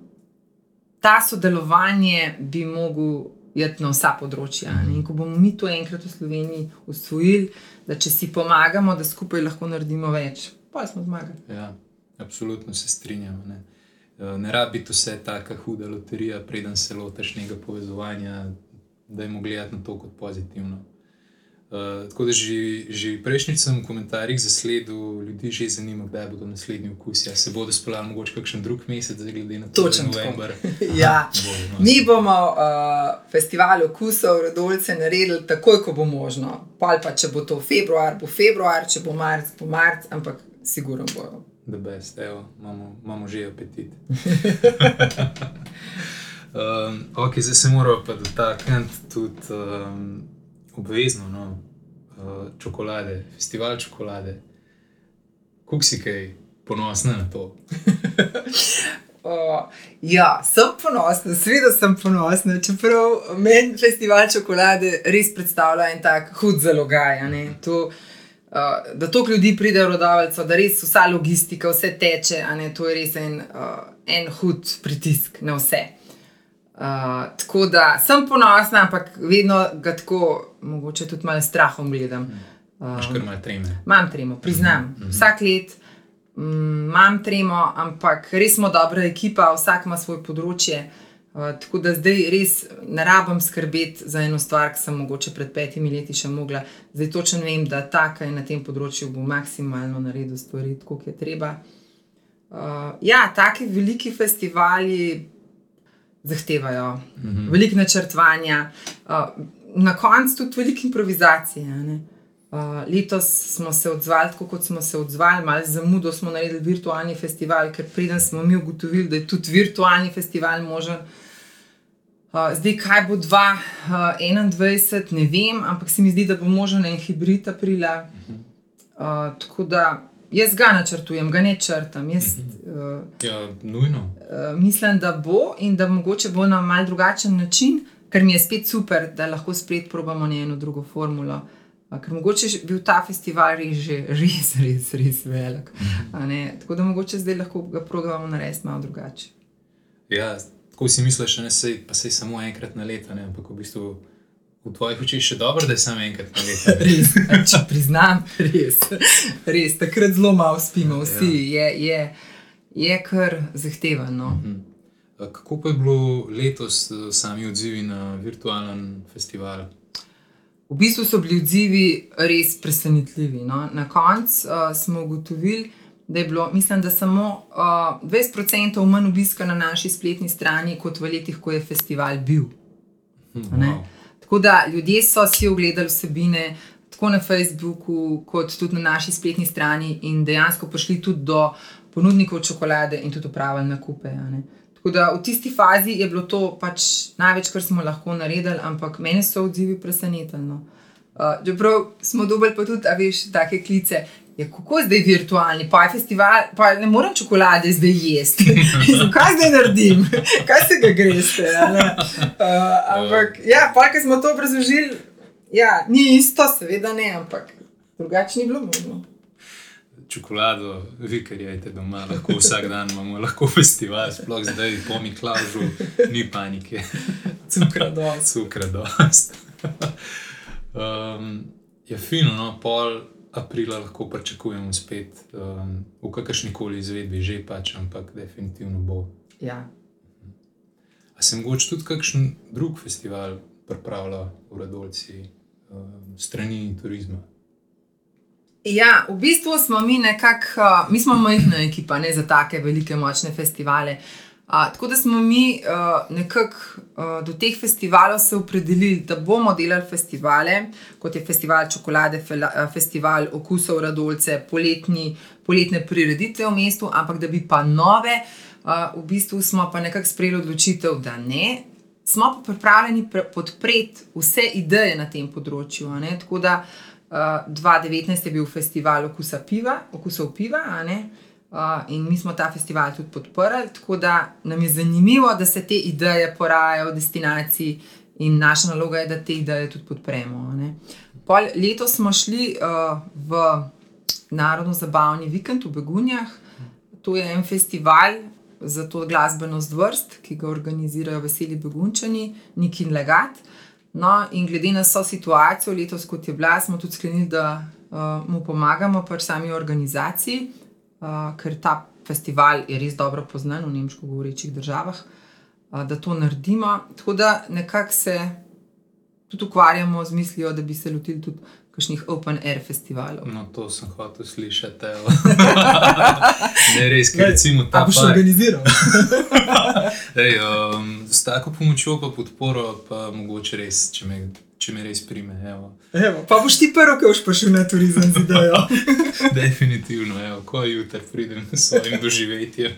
ta sodelovanje bi mogel iti na vsa področja. In ko bomo mi to enkrat v Sloveniji usvojili, da če si pomagamo, da skupaj lahko naredimo več, pa smo zmagali. Ja, absolutno se strinjam. Ne, Eh, ne rabi biti vse tako huda loterija, preden se lotiš nekega povezovanja, da je gledati na to kot pozitivno. Uh, tako da že, že prejšnjič sem v komentarjih zasledil, ljudi že zanima, kdaj bodo naslednji okusi. A se bodo speljali mogoče kakšen drug mesec, zdaj glede na to, da je tako. november. [laughs] Ja. [laughs] No, Mi bomo uh, festival okusov Rodolce naredili takoj, ko bo možno. Pol pa, če bo to februar, bo februar, če bo marc, bo marc, ampak sigurno bojo. The best, evo, imamo, imamo že apetit. [laughs] um, ok, zdaj se moramo pa dotakniti tudi um, obvezno no, uh, čokolade, festival čokolade. Kuk si kaj ponosna na to? [laughs] Uh, ja, sem ponosna, seveda sem ponosna, čeprav meni festival čokolade res predstavlja en tak hud zalogaj. To, uh, da toliko ljudi pride v rodovalco, da res vsa logistika, vse teče, ne, to je res en, uh, en hud pritisk na vse. Uh, tako da sem ponosna, ampak vedno ga tako, mogoče tudi malo strahom gledam. Imaš kar malo treme. Imam tremo, priznam. Mm -hmm. Vsak let mm, imam tremo, ampak res smo dobra ekipa, vsak ima svoj področje. Uh, tako da zdaj res ne rabim skrbeti za eno stvar, ki sem mogoče pred petimi leti še mogla. Zdaj točno vem, da ta, ki je na tem področju, bo maksimalno naredil stvari, kot je treba. Uh, ja, taki veliki festivali zahtevajo mm -hmm. veliko načrtovanja, uh, na koncu tudi veliko improvizacije. ne. Uh, letos smo se odzvali tako, kot smo se odzvali, malo zamudo smo naredili virtualni festival, ker preden smo mi ugotovili, da je tudi virtualni festival možen. Uh, zdaj, kaj bo 2021, ne vem, ampak se mi zdi, da bo možen en hibrid aprila. Uh, tako da jaz ga načrtujem, ga ne črtam. Jaz, uh, Ja, nujno. uh, mislim, da bo in da mogoče bo na mal drugačen način, ker mi je spet super, da lahko spet probamo eno drugo formulo. Uh, ker mogoče je bil ta festival res, že, res, res, res velik. Tako da mogoče zdaj lahko ga probamo narediti malo drugače. Ja, tako si misliš, ne sej, pa sej samo enkrat na leto, ne? ampak v bistvu v tvojih očeh še dobro, da je samo enkrat na leto. [laughs] Res, če priznam, res, res takrat zelo malo spimo, vsi je, je, je kar zahtevano. Mhm. Kako pa je bilo letos eh, sami odzivi na virtualen festival? V bistvu so bili odzivi res presenetljivi. No. Na koncu uh, smo ugotovili, da je bilo, mislim, da samo uh, 20% manj obiska na naši spletni strani, kot v letih, ko je festival bil. Hm, ne? wow. Tako da ljudje so si ogledali vsebine, tako na Facebooku, kot tudi na naši spletni strani, in dejansko prišli tudi do ponudnikov čokolade in tudi upravljali nakupe. Tako da v tisti fazi je bilo to pač največ, kar smo lahko naredili, ampak meni so odzivi presenetili. No. Uh, čeprav smo dobili pa tudi, a veš, take klice. Ja, kako je zdaj virtualni, pa je festival, pa ne morem čokolade zdaj jesti. [laughs] kaj zdaj naredim, [laughs] kaj se ga greste. Uh, [laughs] ampak, ja, pa ki smo to obrazložili, ja, ni isto, seveda ne, ampak drugače ni bilo možno. Čokolado, vi, ker jeste doma, lahko vsak dan imamo lahko festival, sploh zdaj po Miklažu, ni panike. Cukradost. Cukradost. um, je fino, no, pol aprila lahko pričakujemo spet um, v kakršni koli izvedbi, že pač, ampak definitivno bo. Ja. A se mogoče tudi kakšen drug festival pripravlja v Radolci, um, strani turizma? Ja, v bistvu smo mi nekako, mi smo majhna ekipa, ne za take velike, močne festivale. Uh, tako da smo mi uh, nekako uh, do teh festivalov se opredelili, da bomo delali festivale, kot je festival čokolade, fela, festival okusov Radolce, poletni, poletne prireditve v mestu, ampak da bi pa nove, uh, v bistvu smo pa nekako sprejeli odločitev, da ne. Smo pa pripravljeni podpreti vse ideje na tem področju. Tako da uh, 2019 je bil festival okusa piva, okusov piva, in mi smo ta festival tudi podprli, tako da nam je zanimivo, da se te ideje porajajo v destinaciji in naša naloga je, da te ideje tudi podpremo. Pol, letos smo šli uh, v narodno-zabavni vikend v Begunjah. To je en festival za to glasbeno zvrst, ki ga organizirajo veseli begunčani, Nikin Legat. No, in glede na so situacijo, letos, kot je bila, smo tudi sklenili, da uh, mu pomagamo pri sami organizaciji uh, ker ta festival je res dobro poznan v nemško govorečih državah, uh, da to naredimo. Tako da nekako se tudi ukvarjamo z mislijo, da bi se lotili tudi kakšnih open air festivalov. No, to sem hotel slišati. [laughs] ne res, ker recimo ta. Pa boš organiziral. [laughs] Ej, um, s tako pomočjo pa podporo, pa mogoče res, če me če me res prime. Evo. Evo, pa boš ti prvi, ki boš prišel na turizem z idejo. [laughs] Definitivno, evo, ko jutri pridem s svojim doživetjem.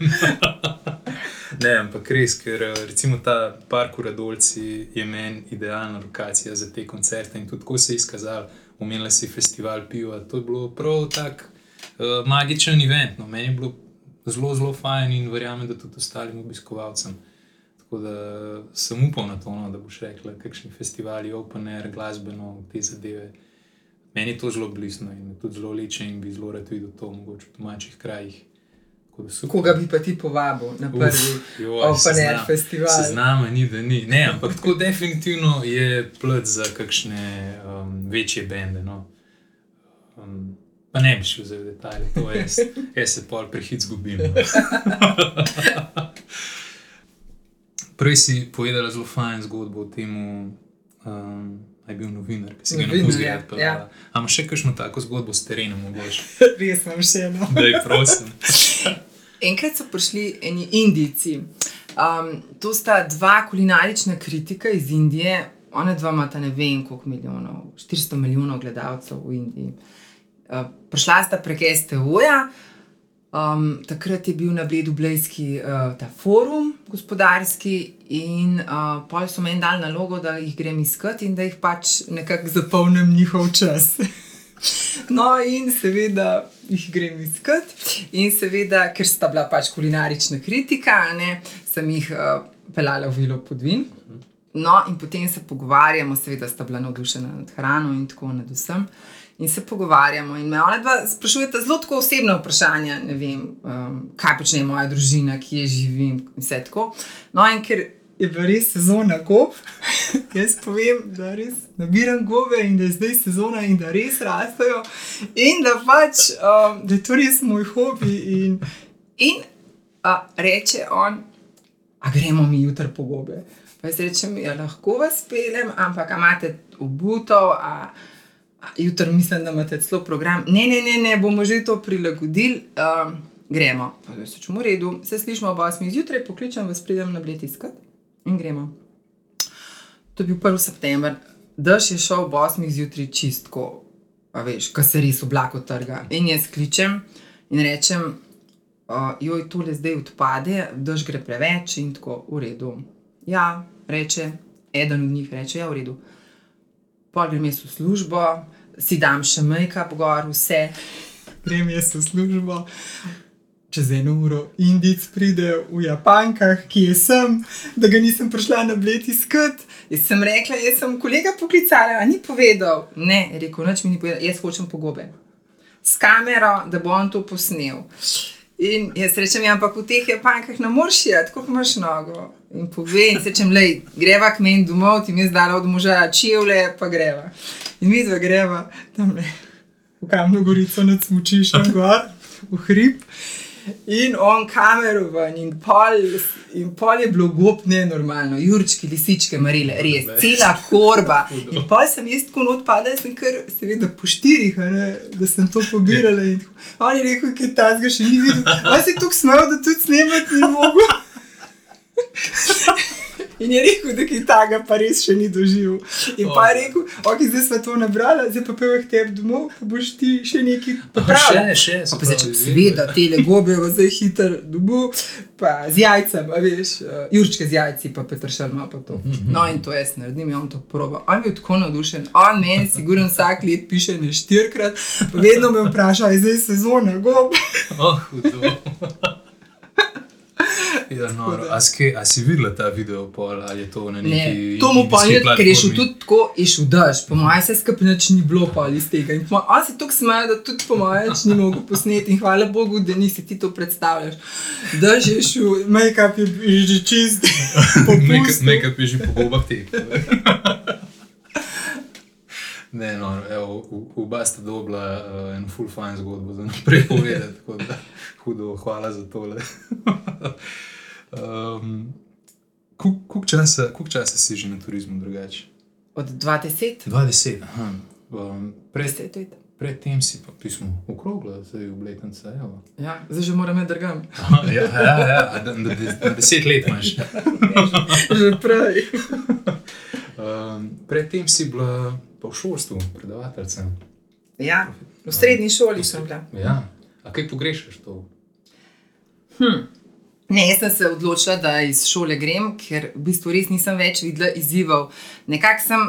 [laughs] ne, ampak res, ker recimo ta park v Radolci je meni idealna lokacija za te koncerte in tudi ko se je izkazal, umela si festival piva. To je bilo prav tak uh, magičen event. No. Meni je bilo zelo, zelo fajn in verjamem, da tudi ostalim obiskovalcem. Tako da sem upal na to, no, da boš rekla, kakšni festivali, open air, glasbeno, te zadeve. Meni je to zelo blizu in tudi zelo leče in bi zelo rad videl to mogoče v domačih krajih. Koga bi pa ti povabil na prvi open air festival? Znamo, ni da ni. Ne, ampak tako definitivno je plod za kakšne um, večje bende. No. Um, pa ne bi šel za detajle, to je, jaz se pol prehit zgubim. No. [laughs] [laughs] Prej si povedala zelo fajn zgodbo o tem, da um, je bil novinar, ki si ga lahko zgledal. Ja. Ampak še kakšno tako zgodbo s terenom, mogoče. [laughs] Res imam še eno. Daj, prosim. [laughs] Enkrat so prišli eni Indijci. Um, to sta dva kulinarična kritika iz Indije, ona dva imata ne vem koliko milijonov, 400 milijonov gledalcev v Indiji. Uh, prišla sta prek STO-ja. Um, takrat je bil na Bledu Blejski uh, ta forum gospodarski, in uh, pol so meni dali nalogo, da jih grem iskat in da jih pač nekako zapolnim njihov čas. [laughs] no, in seveda jih grem iskat, in seveda, ker sta bila pač kulinarična kritika, ne, sem jih uh, pelala v Vilo Podvin. No, in potem se pogovarjamo, seveda sta bila navdušena nad hrano in tako nad vsem in se pogovarjamo. In me ona dva sprašujeta zelo tako osebne vprašanja, ne vem, um, kaj počne moja družina, kje živim in vse tako. No, in ker je bila res sezona gob, [laughs] jaz povem, da res nabiram gobe in da je zdaj sezona in da res rastejo in da pač, um, da je to res moj hobi. In, in a, reče on, a gremo mi jutri po gobe. Pa jaz rečem, ja, lahko vas peljem, ampak imate obutov. Jutri mislim, da imate celo program. Ne, ne, ne, ne bomo že to prilagodili, uh, gremo. Se čemu redu, se slišimo ob 8. zjutraj, pokličem vas, pridem na bled iskat in gremo. To je bil 1. september. Daš je šel ob 8 zjutraj čistko, a veš, ko se res oblako trga. In jaz kličem in rečem, uh, joj, tole zdaj odpade, daš gre preveč in tako v redu. Ja, reče, eden od njih reče, ja, v redu. Pol grem jaz v službo, si dam še make-up gor, vse. Grem jaz v službo. Čez eno uro Indic pride v Japankah, ki je sem, da ga nisem prišla na bled iskat. Jaz sem rekla, jaz sem kolega poklicala, a ni povedal. Ne, je rekel, noč mi ni povedal, jaz hočem pogobe. S kamero, da bo on to posnel. In jaz rečem, ja, ampak v teh Japankah ne moreš tako imaš nogo. In pove, in se čem, lej, greva k meni domov, ti mi je zdala od moža čevlje, pa greva. In mi dva greva tam le, v kamno gorico nad smučišem [laughs] gor, v hrib. In on kamero ven, in pol, in pol je bilo gob nenormalno, jurčki, lisičke, marile, res, cela korba. [laughs] In pol sem jaz tako not padla, sem kar, seveda, po štirih, ne, da sem to pobirala. On je rekel, kaj tazga še ni videl. On se je tako smejal, da tudi snemati ni mogel. [laughs] In je rekel, da kaj taga pa res še ni doživel. In pa je rekel, ok, zdaj smo to nabrali, zdaj pa pevek tebi domov, pa boš ti še nekaj Še, popravil. še, Pa, pa zdaj, seveda, te gobe bo zdaj hiter dobu, pa z jajcem, a veš, uh, jurčke z jajci, pa Petr Šarma pa to. No in to jaz naredim, in on to proba. On je bil tako navdušen, on meni, sigurno vsak let piše ne štirikrat, pa vedno me vpraša, "A je zdaj sezona gob. Oh, hudo. [laughs] Ja, noro. A, ske, a si videla ta video, pol, ali je to na neki Ne, to mu pa je, ker je šel tudi tako, je šel daš, po mojem se nič ni bilo pa iz tega. In po On se tako smeje, da tudi po mojem ni mogel posneti in hvala Bogu, da nisi ti to predstavljaš. Daš je šel, make-up je že čist. [laughs] Make-up je že po gobah tek. Ne, no, evo, oba sta dobila uh, eno full fine zgodbo za naprej povedati, tako da hudo, hvala za tole. [laughs] um, Koliko časa, časa si že na turizmu drugače? Od 20, 20. Aha. Um, pred, 10 let. predtem si pa pismo okrogla, zdaj obletnica. evo. Ja, zdaj že moram iti drgam. Aha, ja, ja, ja, a da, da, da, deset let imaš. [laughs] že prej. [laughs] Um, predtem si bila pa v šolstvu, predavateljica. Ja, v srednji šoli sem bila. Ja. A kaj pogrešaš to? Ne, jaz sem se odločila, da iz šole grem, ker v bistvu res nisem več videla izzivov. Nekako sem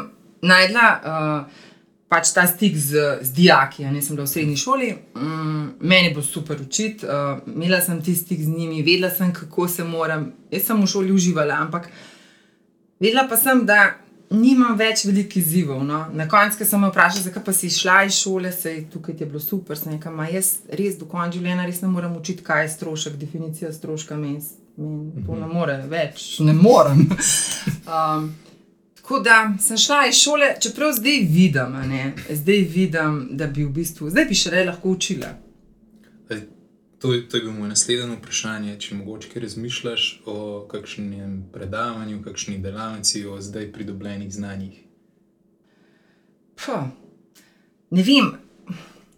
najdla uh, pač ta stik z, z dijaki, a ne sem bila v srednji šoli. Um, meni bo super učiti, uh, imela sem ti stik z njimi, vedela sem, kako se moram. Jaz sem v šoli uživala, ampak vedela pa sem, da nimam več velikih izzivov. No. Na koncu, ko sem me vprašala, zakaj pa si šla iz šole, se je tukaj je bilo super, sem rekla, ma jaz res do konca življenja res ne morem učiti, kaj je strošek, definicija stroška meni. Meni to ne more več, ne morem. [laughs] Um, tako da sem šla iz šole, čeprav zdaj vidim, ne, zdaj vidim, da bi v bistvu, zdaj bi še le lahko učila. To, to je bilo moje naslednje vprašanje. Če mogoče razmišljaš o kakšnem predavanju, kakšni delavnici, o zdaj pridobljenih znanjih. Puh, ne vem,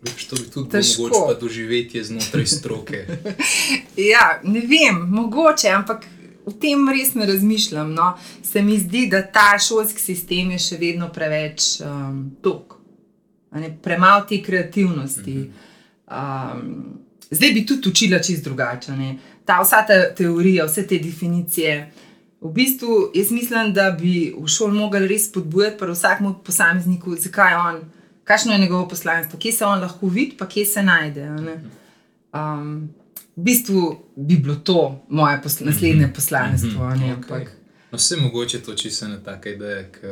Veš, to bi tudi bilo Težko. mogoče pa doživetje znotraj stroke. [laughs] Ja, ne vem, mogoče, ampak o tem res ne razmišljam. No. Se mi zdi, da ta šolski sistem je še vedno preveč um, tok, premalo te kreativnosti. Um, zdaj bi tudi učila čist drugače. ne. Ta vsa ta teorija, vse te definicije. V bistvu jaz mislim, da bi v šoli mogli res spodbujati pri vsakmu posamezniku, zakaj je on, kakšno je njegovo poslanstvo, kje se on lahko vidi, pa kje se najde. Um, v bistvu bi bilo to moje posl naslednje poslanstvo. a Ne, Okay. okay. No, vse mogoče to čisto ena taka ideja, ki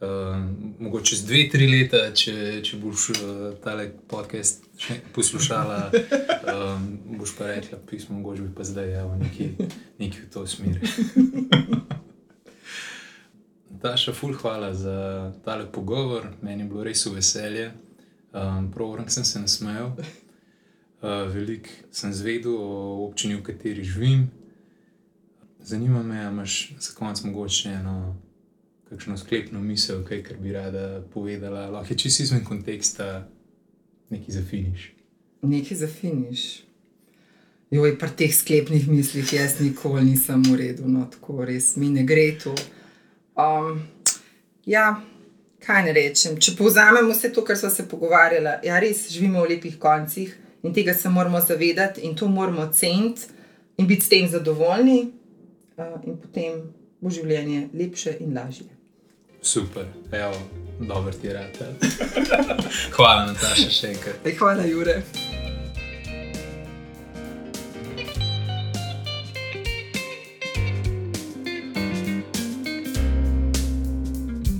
uh, mogoče čez dve, tri leta, če, če boš uh, tale podcast še poslušala, um, boš pa rekla pismo, mogoče bi pa zdaj, evo, nekaj, nekaj v to smeri. Taša, ful, hvala za tale pogovor, meni je bilo res veselje. Um, Pravno sem se nasmejal. Uh, Veliko sem zvedel o občini, v kateri živim. Zanima me, ali imaš za konec mogoče eno kakšno sklepno misel, kaj bi rada povedala, lahko je čisto izven konteksta, nekaj za finiš. Nekaj za finiš. Joj, pri teh sklepnih mislih jaz nikoli nisem v redu, no tako res mi ne gre to. Um, ja, kaj ne rečem. Če povzamem vse to, kar smo se pogovarjali, ja, res živimo v lepih koncih in tega se moramo zavedati in to moramo ceniti in biti s tem zadovoljni, uh, in potem bo življenje lepše in lažje super, evo, dober ti rad. Ja. [laughs] hvala, Nataša, še enkrat. E, hvala, Jure.